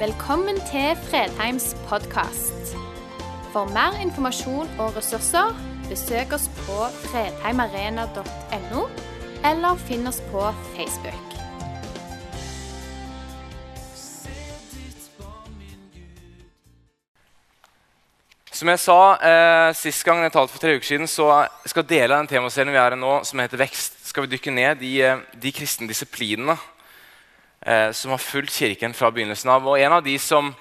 Velkommen til Fredheims podkast. For mer informasjon og ressurser, besøk oss på fredheimarena.no, eller finn oss på Facebook. Som jeg sa eh, sist gang jeg talte for tre uker siden, så skal dele av den temaserien vi er i nå, som heter Vekst, skal vi dykke ned i eh, de kristne disiplinene eh, som har fulgt Kirken fra begynnelsen av. Og En av de som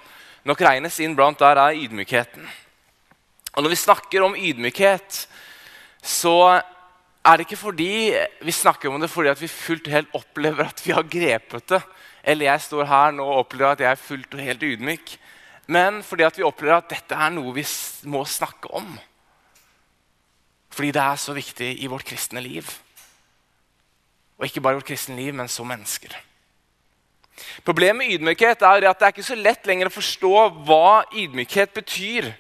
nok regnes inn blant der, er ydmykheten. Og Når vi snakker om ydmykhet, så er det ikke fordi vi snakker om det fordi vi fullt og helt opplever at vi har grepet det. Eller jeg står her nå og opplever at jeg er fullt og helt ydmyk men fordi vi opplever at dette er noe vi må snakke om. Fordi det er så viktig i vårt kristne liv. Og ikke bare vårt kristne liv, men som mennesker. Problemet med ydmykhet er at det er ikke så lett lenger å forstå hva ydmykhet betyr.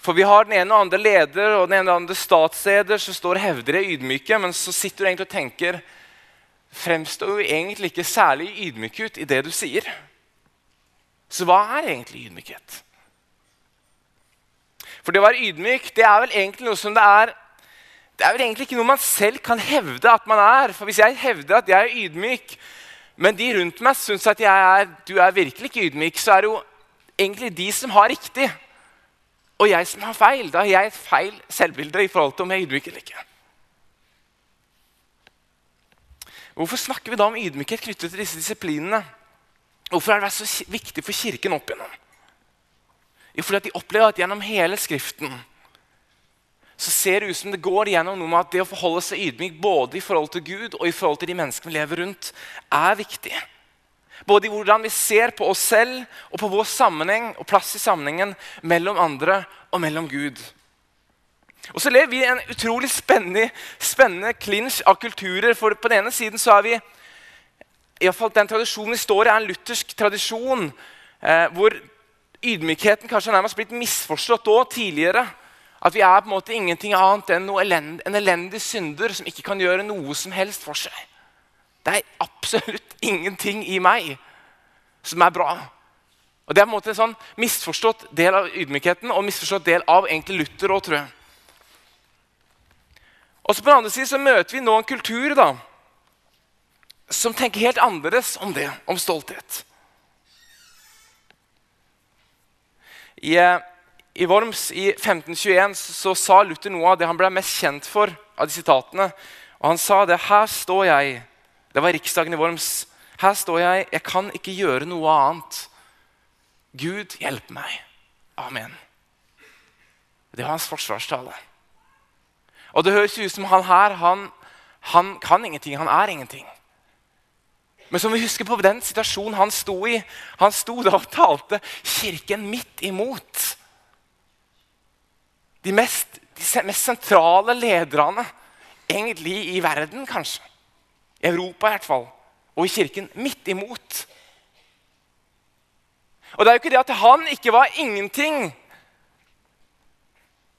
For vi har den ene og andre leder og den ene og andre statsleder som står hevder det ydmyke, men så sitter du egentlig og tenker Fremstår jo egentlig ikke særlig ydmyk ut i det du sier. Så hva er egentlig ydmykhet? For det å være ydmyk det er vel egentlig noe som det er Det er vel egentlig ikke noe man selv kan hevde at man er. For hvis jeg hevder at jeg er ydmyk, men de rundt meg syns at er, du er virkelig ikke ydmyk, så er det jo egentlig de som har riktig, og jeg som har feil. Da har jeg et feil selvbilde i forhold til om jeg er ydmyk eller ikke. Hvorfor snakker vi da om ydmykhet knyttet til disse disiplinene? Hvorfor har det vært så viktig for Kirken opp igjennom? Jo, fordi de opplever at gjennom hele Skriften så ser det ut som det går gjennom noe med at det å forholde seg ydmyk både i forhold til Gud og i forhold til de menneskene vi lever rundt, er viktig. Både i hvordan vi ser på oss selv og på vår sammenheng og plass i sammenhengen mellom andre og mellom Gud. Og så lever vi i en utrolig spennende, klinsj av kulturer. For på den ene siden så er vi i fall Den tradisjonen vi står i, er en luthersk tradisjon eh, hvor ydmykheten kanskje nærmest blitt misforstått òg tidligere. At vi er på en måte ingenting annet enn elend, en elendig synder som ikke kan gjøre noe som helst for seg. Det er absolutt ingenting i meg som er bra. Og Det er på en måte en sånn misforstått del av ydmykheten og misforstått del av egentlig Luther òg, tror. Og så På den andre siden så møter vi nå en kultur da, som tenker helt annerledes om det, om stolthet. I, eh, i Worms i 1521 så sa Luther noe av det han ble mest kjent for av de sitatene. Og Han sa det. Her står jeg. Det var riksdagen i Worms. Her står jeg. Jeg kan ikke gjøre noe annet. Gud hjelp meg. Amen. Det var hans forsvarstale. Og det høres ut som han her han, han kan ingenting. Han er ingenting. Men som vi husker på den situasjonen han sto i Han sto da og talte kirken midt imot. De mest, de mest sentrale lederne egentlig i verden, kanskje. I Europa i hvert fall. Og i kirken midt imot. Og det er jo ikke det at han ikke var ingenting.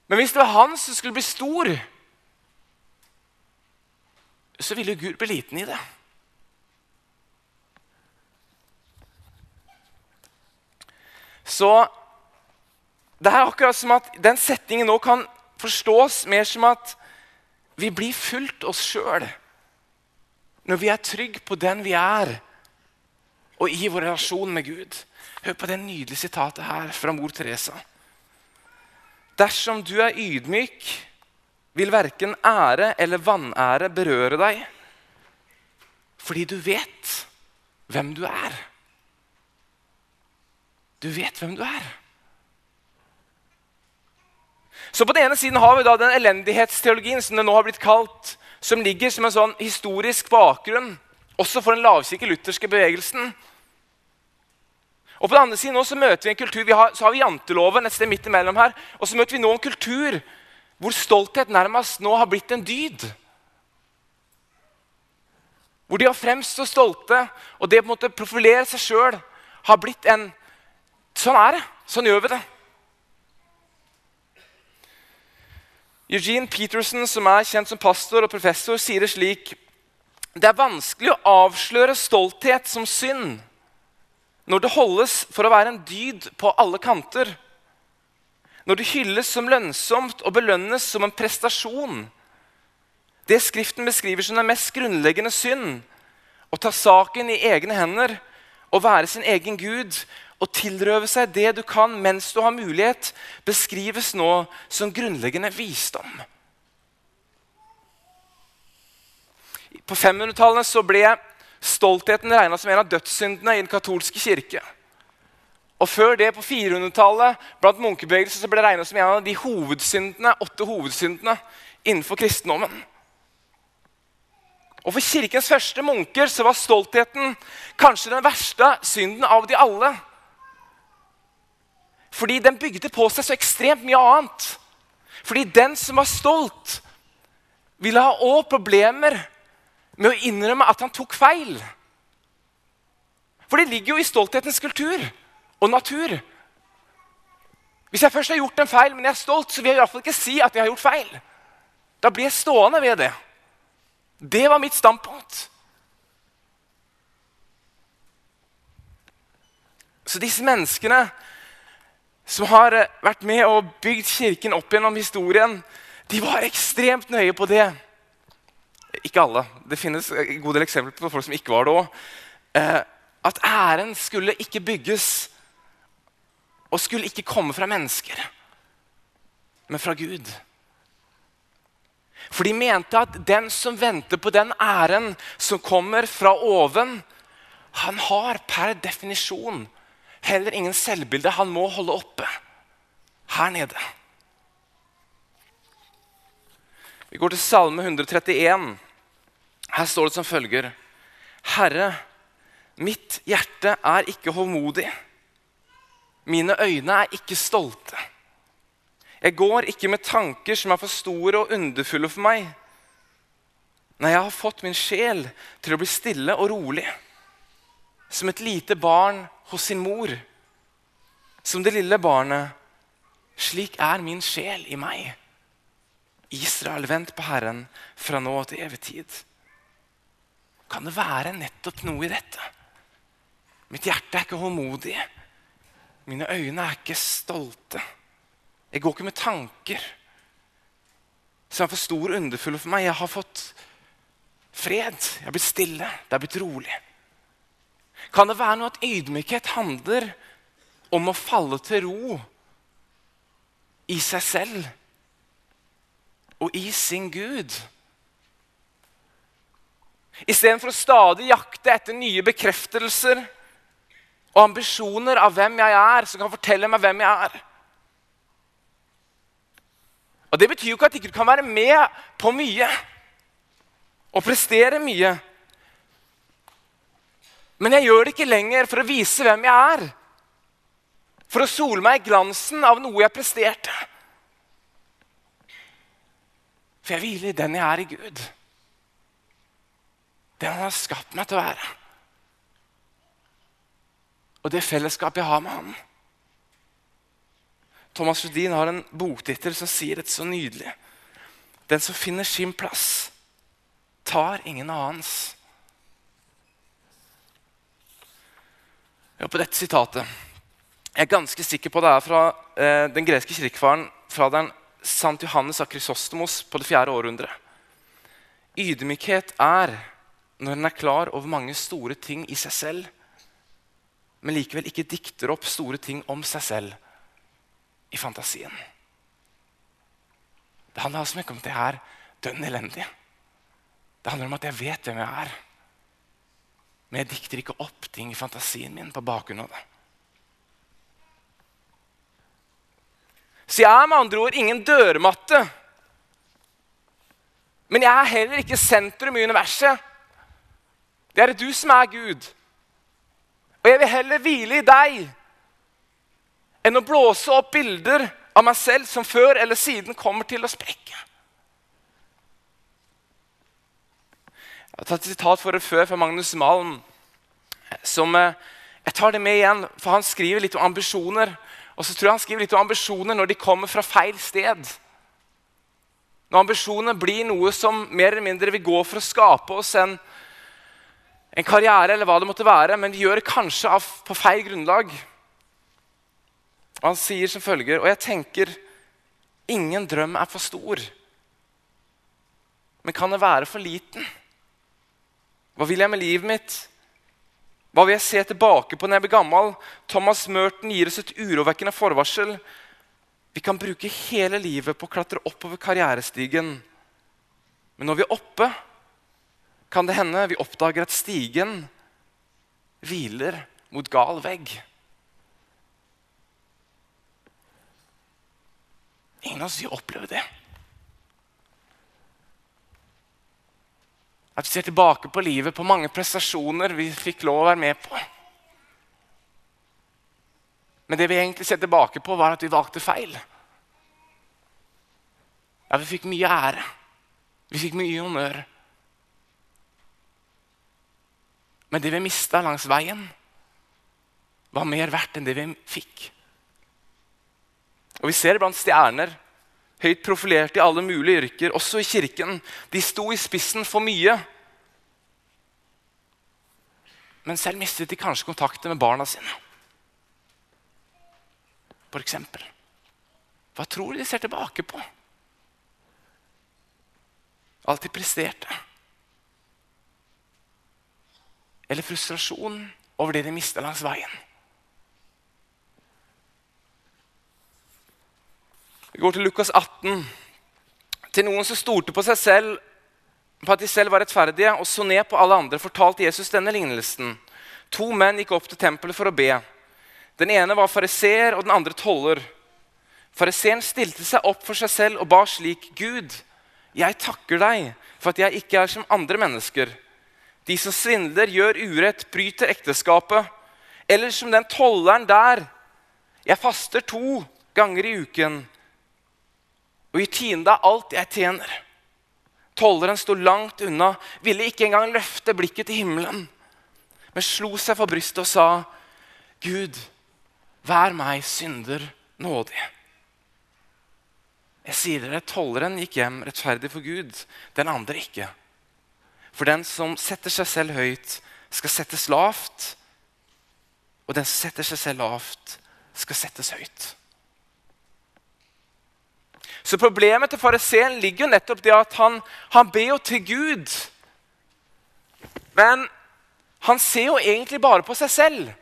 Men hvis det var han som skulle bli stor, så ville Gud bli liten i det. Så det er akkurat som at den setningen nå kan forstås mer som at vi blir fulgt oss sjøl når vi er trygge på den vi er, og i vår relasjon med Gud. Hør på det nydelige sitatet her fra mor Teresa. Dersom du er ydmyk, vil verken ære eller vanære berøre deg, fordi du vet hvem du er. Du vet hvem du er. Så På den ene siden har vi da den elendighetsteologien som det nå har blitt kalt, som ligger som en sånn historisk bakgrunn også for den lavkirke-lutherske bevegelsen. Og På den andre siden nå så møter vi en kultur, vi har, så har vi janteloven et sted midt imellom her, og så møter vi nå en kultur hvor stolthet nærmest nå har blitt en dyd. Hvor de har fremstå stolte, og det måte profilere seg sjøl har blitt en Sånn er det. Sånn gjør vi det. Eugene Peterson, som er kjent som pastor og professor, sier det slik Det er vanskelig å avsløre stolthet som synd når det holdes for å være en dyd på alle kanter, når det hylles som lønnsomt og belønnes som en prestasjon. Det Skriften beskriver som den mest grunnleggende synd, å ta saken i egne hender, å være sin egen gud og tilrøve seg det du kan mens du har mulighet, beskrives nå som grunnleggende visdom. På 500-tallet ble stoltheten regna som en av dødssyndene i den katolske kirke. Og Før det, på 400-tallet, blant munkebevegelser, ble det regnet som en av de hovedsyndene, åtte hovedsyndene innenfor kristendommen. Og For kirkens første munker så var stoltheten kanskje den verste synden av de alle. Fordi den bygde på seg så ekstremt mye annet. Fordi den som var stolt, ville ha òg problemer med å innrømme at han tok feil. For det ligger jo i stolthetens kultur og natur. Hvis jeg først har gjort en feil, men jeg er stolt, så vil jeg i hvert fall ikke si at jeg har gjort feil. Da blir jeg stående ved det. Det var mitt standpunkt. Så disse menneskene som har eh, vært med og bygd kirken opp gjennom historien, de var ekstremt nøye på det. Ikke alle. Det finnes en god del eksempler på folk som ikke var det òg. Eh, at æren skulle ikke bygges og skulle ikke komme fra mennesker, men fra Gud. For de mente at den som venter på den æren som kommer fra oven, han har per definisjon heller ingen selvbilde han må holde oppe her nede. Vi går til Salme 131. Her står det som følger.: Herre, mitt hjerte er ikke hovmodig. Mine øyne er ikke stolte. Jeg går ikke med tanker som er for store og underfulle for meg. Nei, jeg har fått min sjel til å bli stille og rolig. Som et lite barn hos sin mor. Som det lille barnet. Slik er min sjel i meg. Israel, vent på Herren fra nå til evig tid. Kan det være nettopp noe i dette? Mitt hjerte er ikke håndmodig. Mine øyne er ikke stolte. Jeg går ikke med tanker som er for store og underfulle for meg. Jeg har fått fred. Jeg har blitt stille. Det har blitt rolig. Kan det være noe at ydmykhet handler om å falle til ro i seg selv og i sin Gud? Istedenfor å stadig jakte etter nye bekreftelser og ambisjoner av hvem jeg er, som kan fortelle meg hvem jeg er. Og Det betyr jo ikke at du ikke kan være med på mye og prestere mye. Men jeg gjør det ikke lenger for å vise hvem jeg er. For å sole meg i glansen av noe jeg presterte. For jeg hviler i den jeg er i Gud. Den han har skapt meg til å være. Og det fellesskapet jeg har med han. Thomas Judin har en boktittel som sier det så nydelig. Den som finner sin plass, tar ingen annens. På dette sitatet Jeg er ganske sikker på det er fra eh, den greske kirkefaren den Sant Johannes av Krysostomos på det fjerde århundret. Ydmykhet er når en er klar over mange store ting i seg selv, men likevel ikke dikter opp store ting om seg selv i fantasien. Det handler altså ikke om at jeg er dønn elendig. Det handler om at jeg vet hvem jeg er. Men jeg dikter ikke opp ting i fantasien min på bakgrunn av det. Så jeg er med andre ord ingen dørmatte. Men jeg er heller ikke sentrum i universet. Det er det du som er Gud. Og jeg vil heller hvile i deg enn å blåse opp bilder av meg selv som før eller siden kommer til å sprekke. Jeg har tatt et sitat for det før fra Magnus Malm. som eh, Jeg tar det med igjen, for han skriver litt om ambisjoner. Og så tror jeg han skriver litt om ambisjoner når de kommer fra feil sted. Når ambisjoner blir noe som mer eller mindre vil gå for å skape oss en, en karriere eller hva det måtte være, men vi gjør det kanskje av, på feil grunnlag. Og Han sier som følger, og jeg tenker ingen drøm er for stor. Men kan det være for liten? Hva vil jeg med livet mitt? Hva vil jeg se tilbake på når jeg blir gammel? Thomas Merton gir oss et urovekkende forvarsel. Vi kan bruke hele livet på å klatre oppover karrierestigen. Men når vi er oppe, kan det hende vi oppdager at stigen hviler mot gal vegg. Ingen av oss vil oppleve det. At vi ser tilbake på livet, på mange prestasjoner vi fikk lov å være med på. Men det vi egentlig ser tilbake på, var at vi valgte feil. Ja, vi fikk mye ære. Vi fikk mye honnør. Men det vi mista langs veien, var mer verdt enn det vi fikk. Og Vi ser blant stjerner, høyt profilerte i alle mulige yrker, også i kirken. De sto i spissen for mye. Men selv mistet de kanskje kontakten med barna sine. For eksempel. Hva tror de de ser tilbake på? Alt de presterte. Eller frustrasjon over det de mista langs veien. Vi går til Lukas 18. Til noen som stolte på seg selv, på at de selv var rettferdige, og så ned på alle andre, fortalte Jesus denne lignelsen. To menn gikk opp til tempelet for å be. Den ene var fariseer, og den andre toller. Fariseeren stilte seg opp for seg selv og ba slik.: Gud, jeg takker deg for at jeg ikke er som andre mennesker. De som svindler, gjør urett, bryter ekteskapet. Eller som den tolleren der. Jeg faster to ganger i uken og gi tiende av alt jeg tjener. Tolleren sto langt unna, ville ikke engang løfte blikket til himmelen, men slo seg for brystet og sa, Gud, vær meg synder nådig. Jeg sier dere, Tolleren gikk hjem rettferdig for Gud, den andre ikke. For den som setter seg selv høyt, skal settes lavt. Og den som setter seg selv lavt, skal settes høyt. Så problemet til fariseen ligger jo nettopp det at han, han ber jo til Gud. Men han ser jo egentlig bare på seg selv.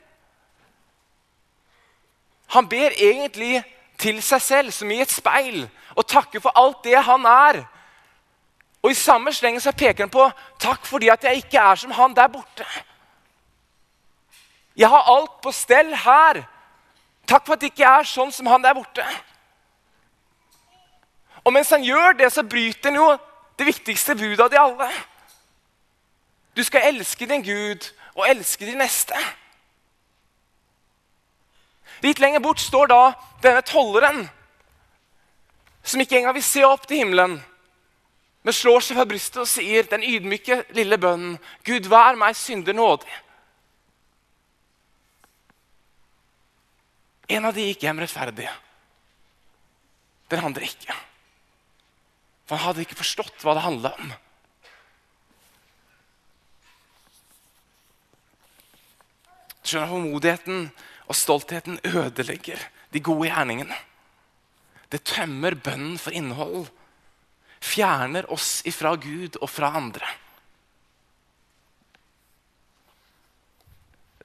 Han ber egentlig til seg selv, som i et speil, og takker for alt det han er. Og I samme sleng så peker han på takk fordi at jeg ikke er som han der borte. Jeg har alt på stell her. Takk for at jeg ikke er sånn som han der borte. Og mens han gjør det, så bryter han jo det viktigste budet av de alle. Du skal elske din Gud og elske din neste. Litt lenger bort står da denne tolleren, som ikke engang vil se opp til himmelen, men slår seg fra brystet og sier den ydmyke lille bønnen Gud, vær meg synder nådig. En av de gikk hjem rettferdig. Den andre ikke. For han hadde ikke forstått hva det handla om. Skjønner Håndmodigheten og stoltheten ødelegger de gode gjerningene. Det tømmer bønnen for innhold. Fjerner oss ifra Gud og fra andre.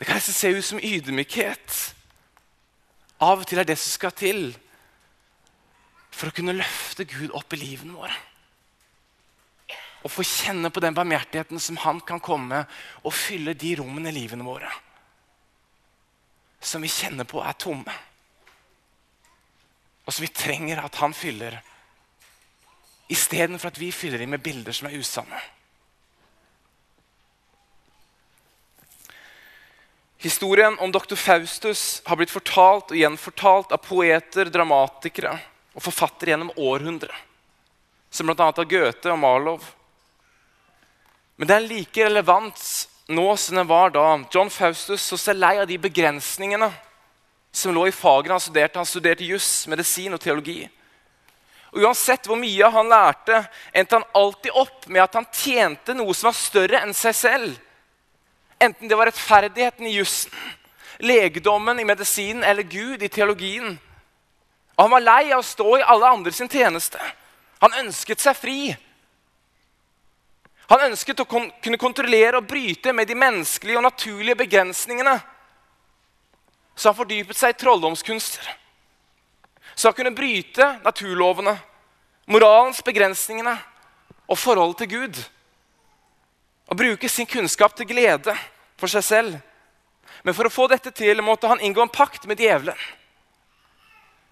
Det kan se ut som ydmykhet. Av og til er det som skal til for å kunne løfte Gud opp i livene våre. Og få kjenne på den barmhjertigheten som han kan komme og fylle de rommene i livene våre som vi kjenner på er tomme. Og som vi trenger at han fyller, istedenfor at vi fyller dem med bilder som er usanne. Historien om doktor Faustus har blitt fortalt og gjenfortalt av poeter, dramatikere og forfattere gjennom århundre, som bl.a. av Goethe og Marlow. Men det er like relevant nå som den var da. John Faustus så seg lei av de begrensningene som lå i fagene han studerte. Han studerte juss, medisin og teologi. Og Uansett hvor mye han lærte, endte han alltid opp med at han tjente noe som var større enn seg selv. Enten det var rettferdigheten i jussen, legedommen i medisinen eller Gud i teologien. Og han var lei av å stå i alle andre sin tjeneste. Han ønsket seg fri. Han ønsket å kunne kontrollere og bryte med de menneskelige og naturlige begrensningene. Så han fordypet seg i trolldomskunster. Så han kunne bryte naturlovene, moralens begrensningene og forholdet til Gud. Og bruke sin kunnskap til glede for seg selv. Men for å få dette til måtte han inngå en pakt med djevelen.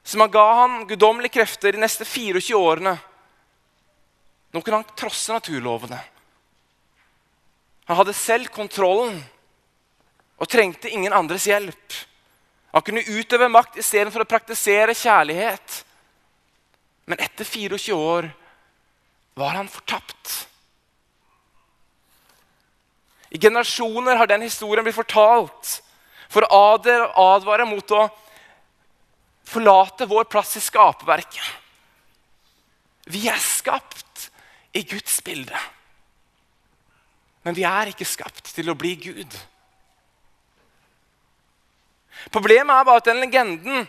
Som han ga han guddommelige krefter de neste 24 årene. Nå kunne han trosse naturlovene. Han hadde selv kontrollen og trengte ingen andres hjelp. Han kunne utøve makt istedenfor å praktisere kjærlighet. Men etter 24 år var han fortapt. I generasjoner har den historien blitt fortalt for å advare mot å forlate vår plass i skaperverket. Vi er skapt i Guds bilde. Men vi er ikke skapt til å bli Gud. Problemet er bare at den legenden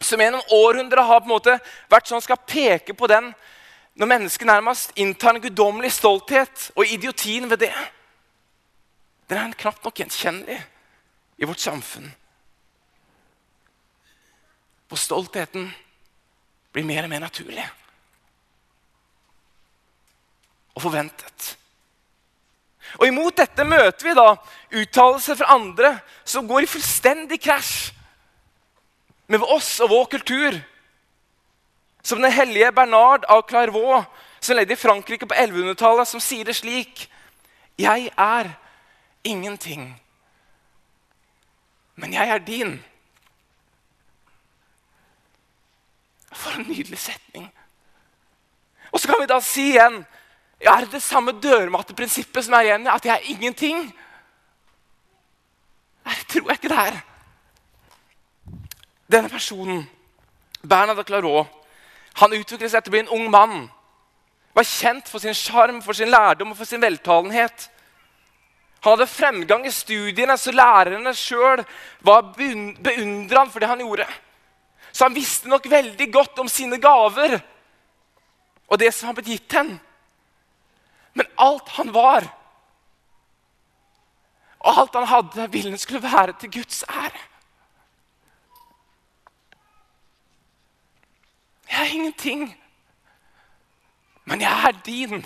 som gjennom århundrer har på en måte vært sånn skal peke på den når mennesket nærmest inntar en guddommelig stolthet og idiotien ved det. Den er knapt nok gjenkjennelig i vårt samfunn. Hvor stoltheten blir mer og mer naturlig og forventet. Og Imot dette møter vi da uttalelser fra andre som går i fullstendig krasj med oss og vår kultur. Som den hellige Bernard av Clairvaux, som levde i Frankrike på 1100-tallet, som sier det slik Jeg er ingenting, men jeg er din. For en nydelig setning. Og så kan vi da si igjen er det det samme dørmatteprinsippet som er igjen? At jeg er ingenting? Nei, det tror jeg ikke det er. Denne personen, Bernard Clairot, han utviklet seg til å bli en ung mann. Var kjent for sin sjarm, for sin lærdom og for sin veltalenhet. Han hadde fremgang i studiene, så lærerne sjøl beundra han for det han gjorde. Så han visste nok veldig godt om sine gaver og det som har blitt gitt henne. Men alt han var, og alt han hadde, ville han skulle være til Guds ære. Jeg er ingenting, men jeg er din.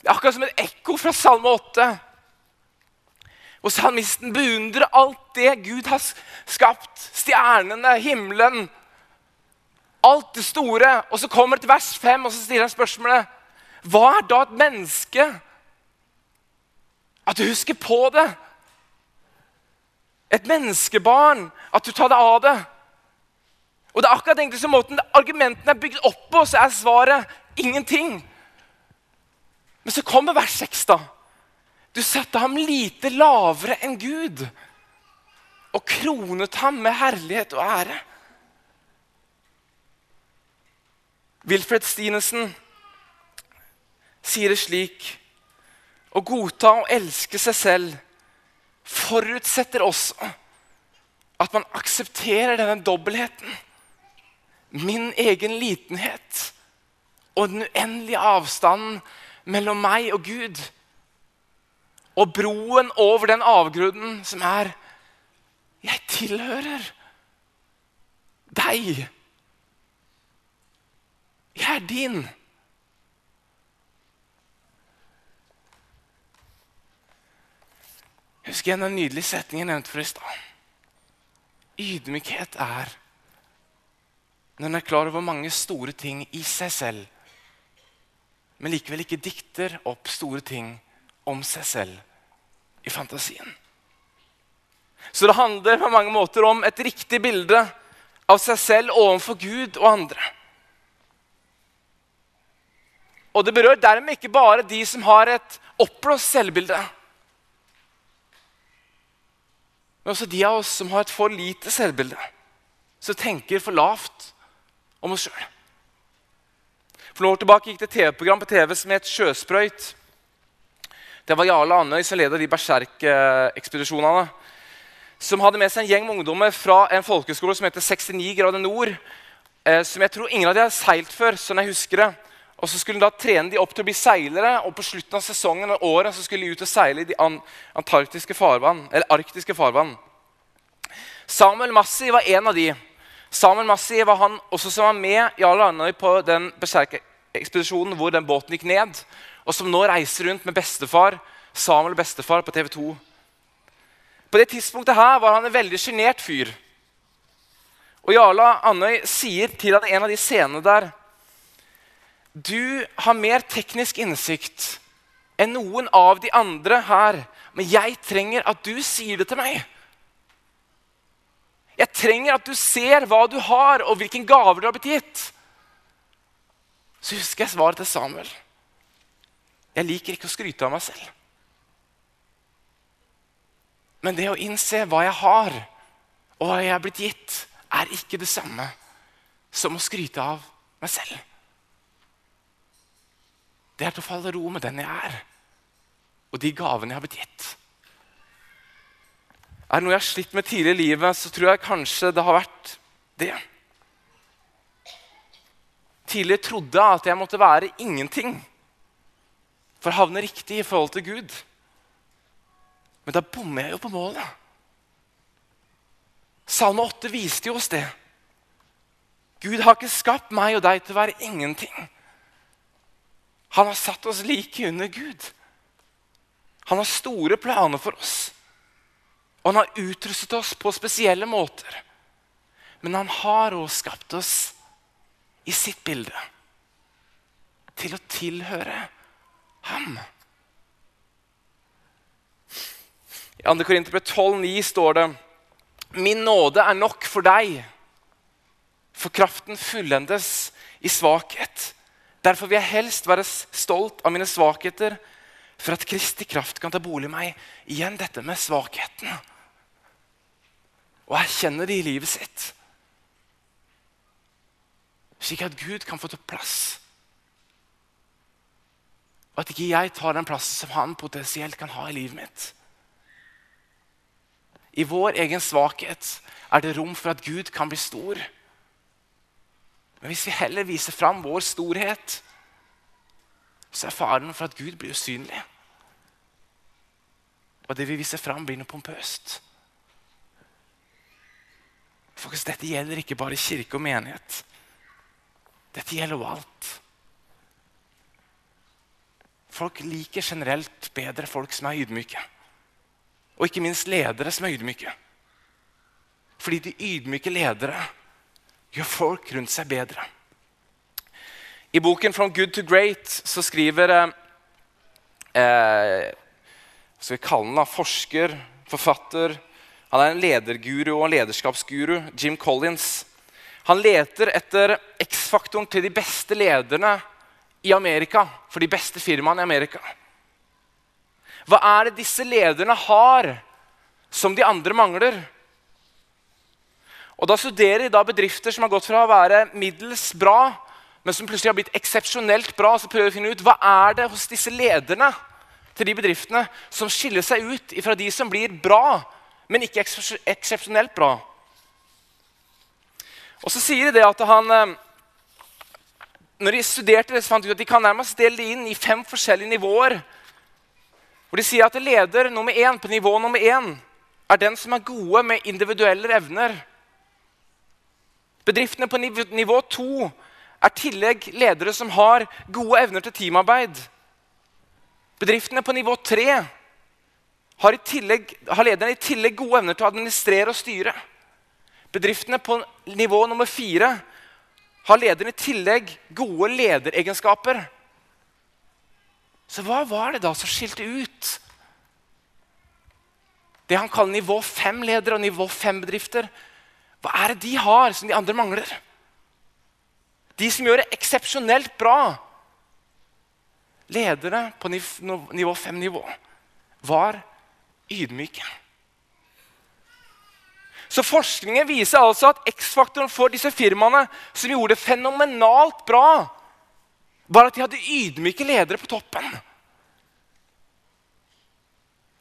Det er akkurat som et ekko fra Salme 8. Og salmisten beundrer alt det Gud har skapt. Stjernene, himmelen, alt det store. Og så kommer det til vers 5, og så stiller han spørsmålet Hva er da et menneske? At du husker på det. Et menneskebarn. At du tar deg av det. Og det er akkurat egentlig som måten argumentene er bygd opp på, så er svaret ingenting. Men så kommer vers 6, da. Du satte ham lite lavere enn Gud og kronet ham med herlighet og ære. Wilfred Stinesen sier det slik Å godta og elske seg selv forutsetter også at man aksepterer denne dobbeltheten. Min egen litenhet og den uendelige avstanden mellom meg og Gud. Og broen over den avgrunnen som er Jeg tilhører deg. Jeg er din. Jeg husker en den nydelige setningen jeg nevnte for i stad. Ydmykhet er når en er klar over mange store ting i seg selv, men likevel ikke dikter opp store ting om seg selv i fantasien. Så det handler på mange måter om et riktig bilde av seg selv overfor Gud og andre. Og det berør dermed ikke bare de som har et oppblåst selvbilde. Men også de av oss som har et for lite selvbilde. Som tenker for lavt om oss sjøl. For noen år tilbake gikk det et TV-program på TV som het Sjøsprøyt. Det var Jarle Andøy som ledet de berserkekspedisjonene. Som hadde med seg en gjeng med ungdommer fra en folkeskole som heter 69 grader nord. Eh, som jeg tror ingen av de har seilt før. sånn jeg husker det. Og så skulle de da trene de opp til å bli seilere, og på slutten av sesongen og året så skulle de ut og seile i de antarktiske farvann, eller arktiske farvann. Samuel Massi var en av de. Samuel Massi var han også som var med Jarl Arnøy på den ekspedisjonen hvor den båten gikk ned, og som nå reiser rundt med bestefar, Samuel bestefar på TV 2. På det tidspunktet her var han en veldig sjenert fyr. Og Jarla Andøy sier til han en av de scenene der Du har mer teknisk innsikt enn noen av de andre her, men jeg trenger at du sier det til meg. Jeg trenger at du ser hva du har, og hvilken gaver du har blitt gitt. Så husker jeg svaret til Samuel. Jeg liker ikke å skryte av meg selv. Men det å innse hva jeg har, og hva jeg er blitt gitt, er ikke det samme som å skryte av meg selv. Det er til å falle ro med den jeg er, og de gavene jeg har blitt gitt. Er det noe jeg har slitt med tidlig i livet, så tror jeg kanskje det har vært det. Tidligere trodde jeg at jeg måtte være ingenting for å havne riktig i forhold til Gud. Men da bommer jeg jo på målet. Salme 8 viste jo oss det. Gud har ikke skapt meg og deg til å være ingenting. Han har satt oss like under Gud. Han har store planer for oss. Og han har utrustet oss på spesielle måter. Men han har også skapt oss i sitt bilde. Til å tilhøre ham. I 2. Korinterbrev 12,9 står det Min nåde er nok for deg, for kraften fullendes i svakhet. Derfor vil jeg helst være stolt av mine svakheter, for at Kristi kraft kan ta bolig i meg. Igjen dette med svakheten. Og erkjenne det i livet sitt. Slik at Gud kan få til plass. Og at ikke jeg tar den plassen som han potensielt kan ha i livet mitt. I vår egen svakhet er det rom for at Gud kan bli stor. Men hvis vi heller viser fram vår storhet, så er faren for at Gud blir usynlig. Og det vi viser fram, blir noe pompøst. Folkens, dette gjelder ikke bare kirke og menighet. Dette gjelder jo alt. Folk liker generelt bedre folk som er ydmyke. Og ikke minst ledere som er ydmyke. Fordi de ydmyke ledere gjør folk rundt seg bedre. I boken 'From Good to Great' så skriver eh, eh skal vi kalle han da, forsker, forfatter Han er en lederguru og en lederskapsguru. Jim Collins. Han leter etter X-faktoren til de beste lederne i Amerika. For de beste firmaene i Amerika. Hva er det disse lederne har som de andre mangler? Og Da studerer de da bedrifter som har gått fra å være middels bra, men som plutselig har blitt eksepsjonelt bra. Så prøver de å finne ut hva er det hos disse lederne til de bedriftene som skiller seg ut fra de som blir bra, men ikke eksepsjonelt bra. Og så sier de det at han eh, Når de studerte det, så fant de ut at de kan nærmest dele det inn i fem forskjellige nivåer hvor de sier at leder nummer én på nivå nummer én er den som er gode med individuelle evner. Bedriftene på nivå to er tillegg ledere som har gode evner til teamarbeid. Bedriftene på nivå tre har, har lederne i tillegg gode evner til å administrere og styre. Bedriftene på nivå nummer fire har lederen i tillegg gode lederegenskaper så hva var det da som skilte ut? Det han kaller nivå 5-ledere og nivå 5-bedrifter. Hva er det de har som de andre mangler? De som gjør det eksepsjonelt bra. Ledere på nivå 5-nivå var ydmyke. Så Forskningen viser altså at X-faktoren for disse firmaene som gjorde det fenomenalt bra, var at de hadde ydmyke ledere på toppen.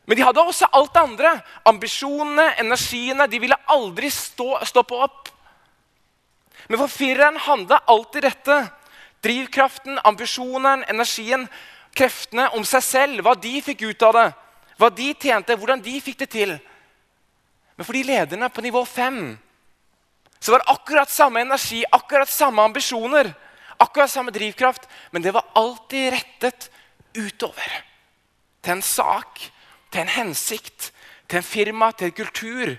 Men de hadde også alt det andre. Ambisjonene, energiene. De ville aldri stå, stoppe opp. Men for fireren handla alltid dette. Drivkraften, ambisjonen, energien, kreftene om seg selv. Hva de fikk ut av det. Hva de tjente, hvordan de fikk det til. Men for de lederne på nivå fem så var det akkurat samme energi, akkurat samme ambisjoner, akkurat samme drivkraft, men det var alltid rettet utover. Til en sak, til en hensikt, til en firma, til en kultur.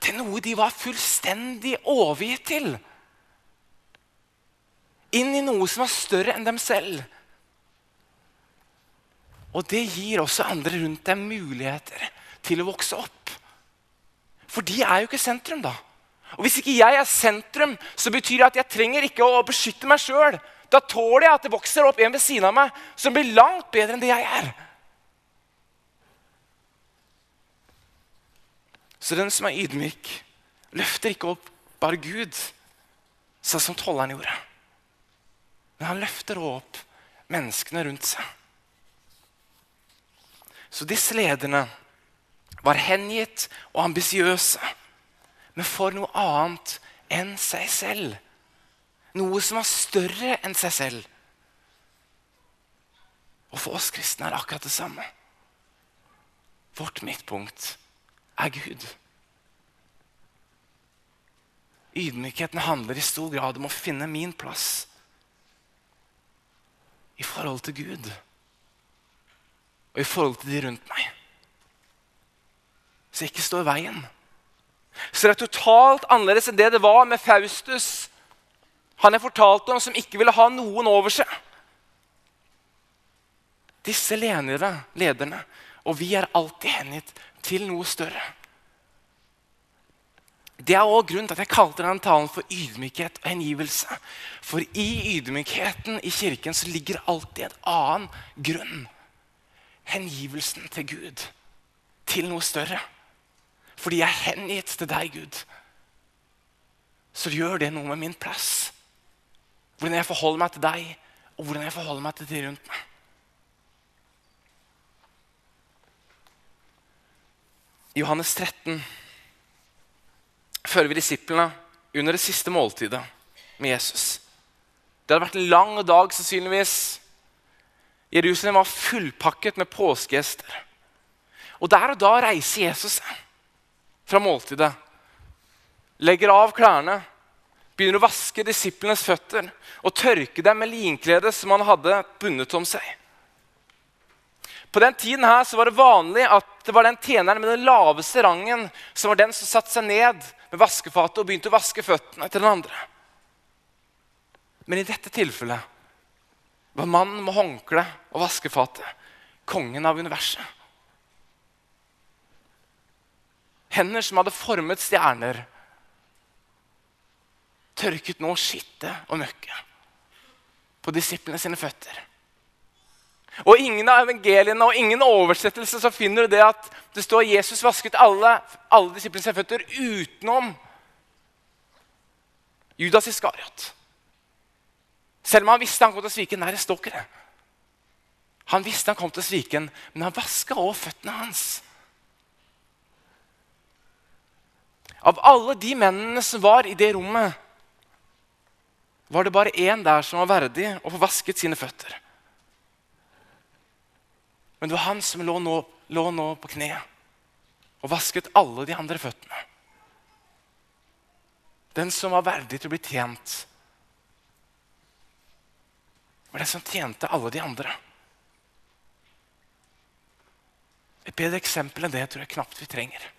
Til noe de var fullstendig overgitt til. Inn i noe som var større enn dem selv. Og det gir også andre rundt dem muligheter til å vokse opp. For de er jo ikke sentrum, da. Og Hvis ikke jeg er sentrum, så betyr det at jeg trenger ikke å beskytte meg sjøl. Da tåler jeg at det vokser opp en ved siden av meg som blir langt bedre enn det jeg er. Så den som er ydmyk, løfter ikke opp bare Gud, sånn som tolleren gjorde. Men han løfter opp menneskene rundt seg. Så disse lederne var hengitt og ambisiøse, men for noe annet enn seg selv. Noe som var større enn seg selv. Og for oss kristne er det akkurat det samme. Vårt midtpunkt er Gud. Ydmykheten handler i stor grad om å finne min plass i forhold til Gud og i forhold til de rundt meg. Jeg ikke står i veien. Så det er totalt annerledes enn det det var med Faustus. Han jeg fortalte om, som ikke ville ha noen over seg. Disse ledere, lederne og vi er alltid hengitt til noe større. Det er også grunnen til at jeg kalte denne talen for ydmykhet og hengivelse. For i ydmykheten i kirken så ligger alltid en annen grunn. Hengivelsen til Gud. Til noe større. Fordi jeg er hengitt til deg, Gud. Så gjør det noe med min plass. Hvordan jeg forholder meg til deg, og hvordan jeg forholder meg til de rundt meg. Johannes 13 fører vi disiplene under det siste måltidet med Jesus. Det hadde vært en lang dag, sannsynligvis. Jerusalem var fullpakket med påskegjester. Og Der og da reiser Jesus seg fra måltidet. Legger av klærne, begynner å vaske disiplenes føtter og tørke dem med linkledet som han hadde bundet om seg. På den tiden her var det vanlig at det var den tjeneren med den laveste rangen som var den som satte seg ned med vaskefatet og begynte å vaske føttene til den andre. Men i dette tilfellet var mannen med håndkle og vaskefatet kongen av universet. Hender som hadde formet stjerner, tørket nå skittet og møkket på disiplene sine føtter. Og ingen av evangeliene og ingen oversettelse så finner du det at det står Jesus vasket alle, alle disiplene sine føtter utenom Judas Iskariot. Selv om han visste han kom til å svike. Nei, det står ikke det. Han visste han kom til å svike, men han vaska også føttene hans. Av alle de mennene som var i det rommet, var det bare én der som var verdig å få vasket sine føtter. Men det var han som lå nå, lå nå på kne og vasket alle de andre føttene. Den som var verdig til å bli tjent, var den som tjente alle de andre. Et bedre eksempel enn det tror jeg knapt vi trenger.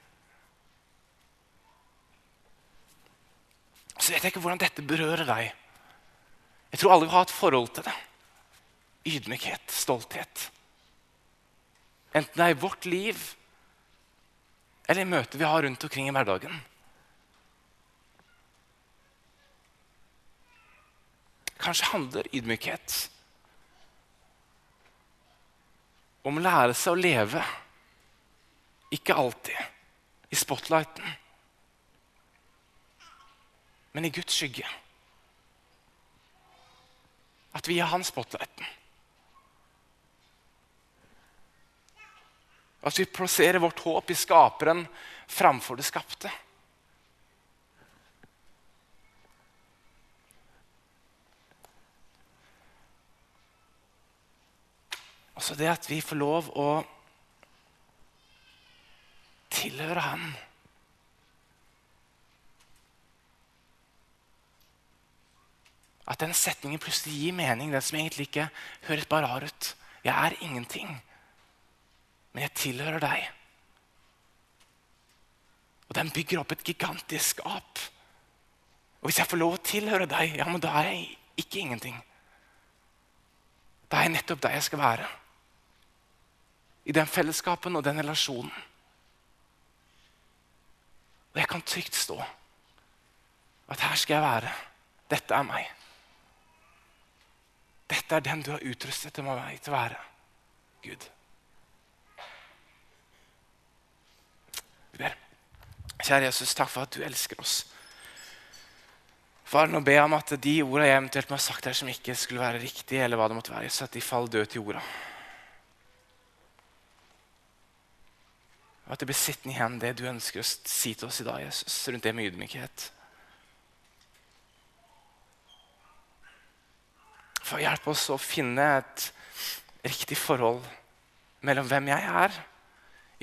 Så jeg ikke hvordan dette berører deg. Jeg tror alle vil ha et forhold til det. Ydmykhet, stolthet. Enten det er i vårt liv eller i møter vi har rundt omkring i hverdagen. Kanskje handler ydmykhet om å lære seg å leve, ikke alltid i spotlighten, men i Guds skygge. At vi er hans spotlighten. At vi plasserer vårt håp i skaperen framfor det skapte. Også det at vi får lov å tilhøre Han. At den setningen plutselig gir mening, den som egentlig ikke høres bare rar ut. Jeg er ingenting, men jeg tilhører deg. Og den bygger opp et gigantisk skap. Og hvis jeg får lov å tilhøre deg, ja, men da er jeg ikke ingenting. Da er jeg nettopp der jeg skal være i den fellesskapen og den relasjonen. Og jeg kan trygt stå at her skal jeg være. Dette er meg. Dette er den du har utrustet meg til å være. Gud. Vi ber. Kjære Jesus, takk for at du elsker oss. Far, nå ber jeg om at de ordene jeg eventuelt må ha sagt her som ikke skulle være riktige, eller hva det måtte være, så at de faller døde til jorda. Og at det blir sittende igjen det du ønsker å si til oss i dag, Jesus, rundt det med ydmykhet. For hjelp oss å finne et riktig forhold mellom hvem jeg er,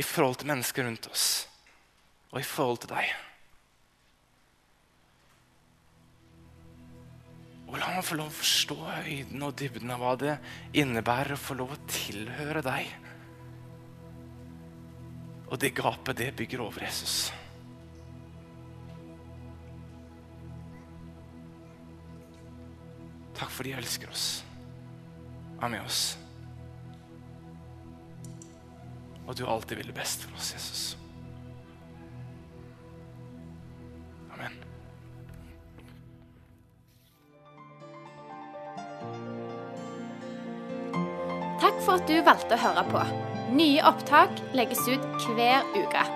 i forhold til mennesker rundt oss, og i forhold til deg. Og la meg få lov å forstå høyden og dybden av hva det innebærer å få lov å tilhøre deg. Og det gapet, det bygger over Jesus. Takk for de elsker oss, er med oss. Og du alltid vil det beste for oss, Jesus. Amen. Takk for at du valgte å høre på. Nye opptak legges ut hver uke.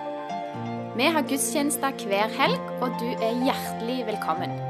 Vi har gudstjenester hver helg, og du er hjertelig velkommen.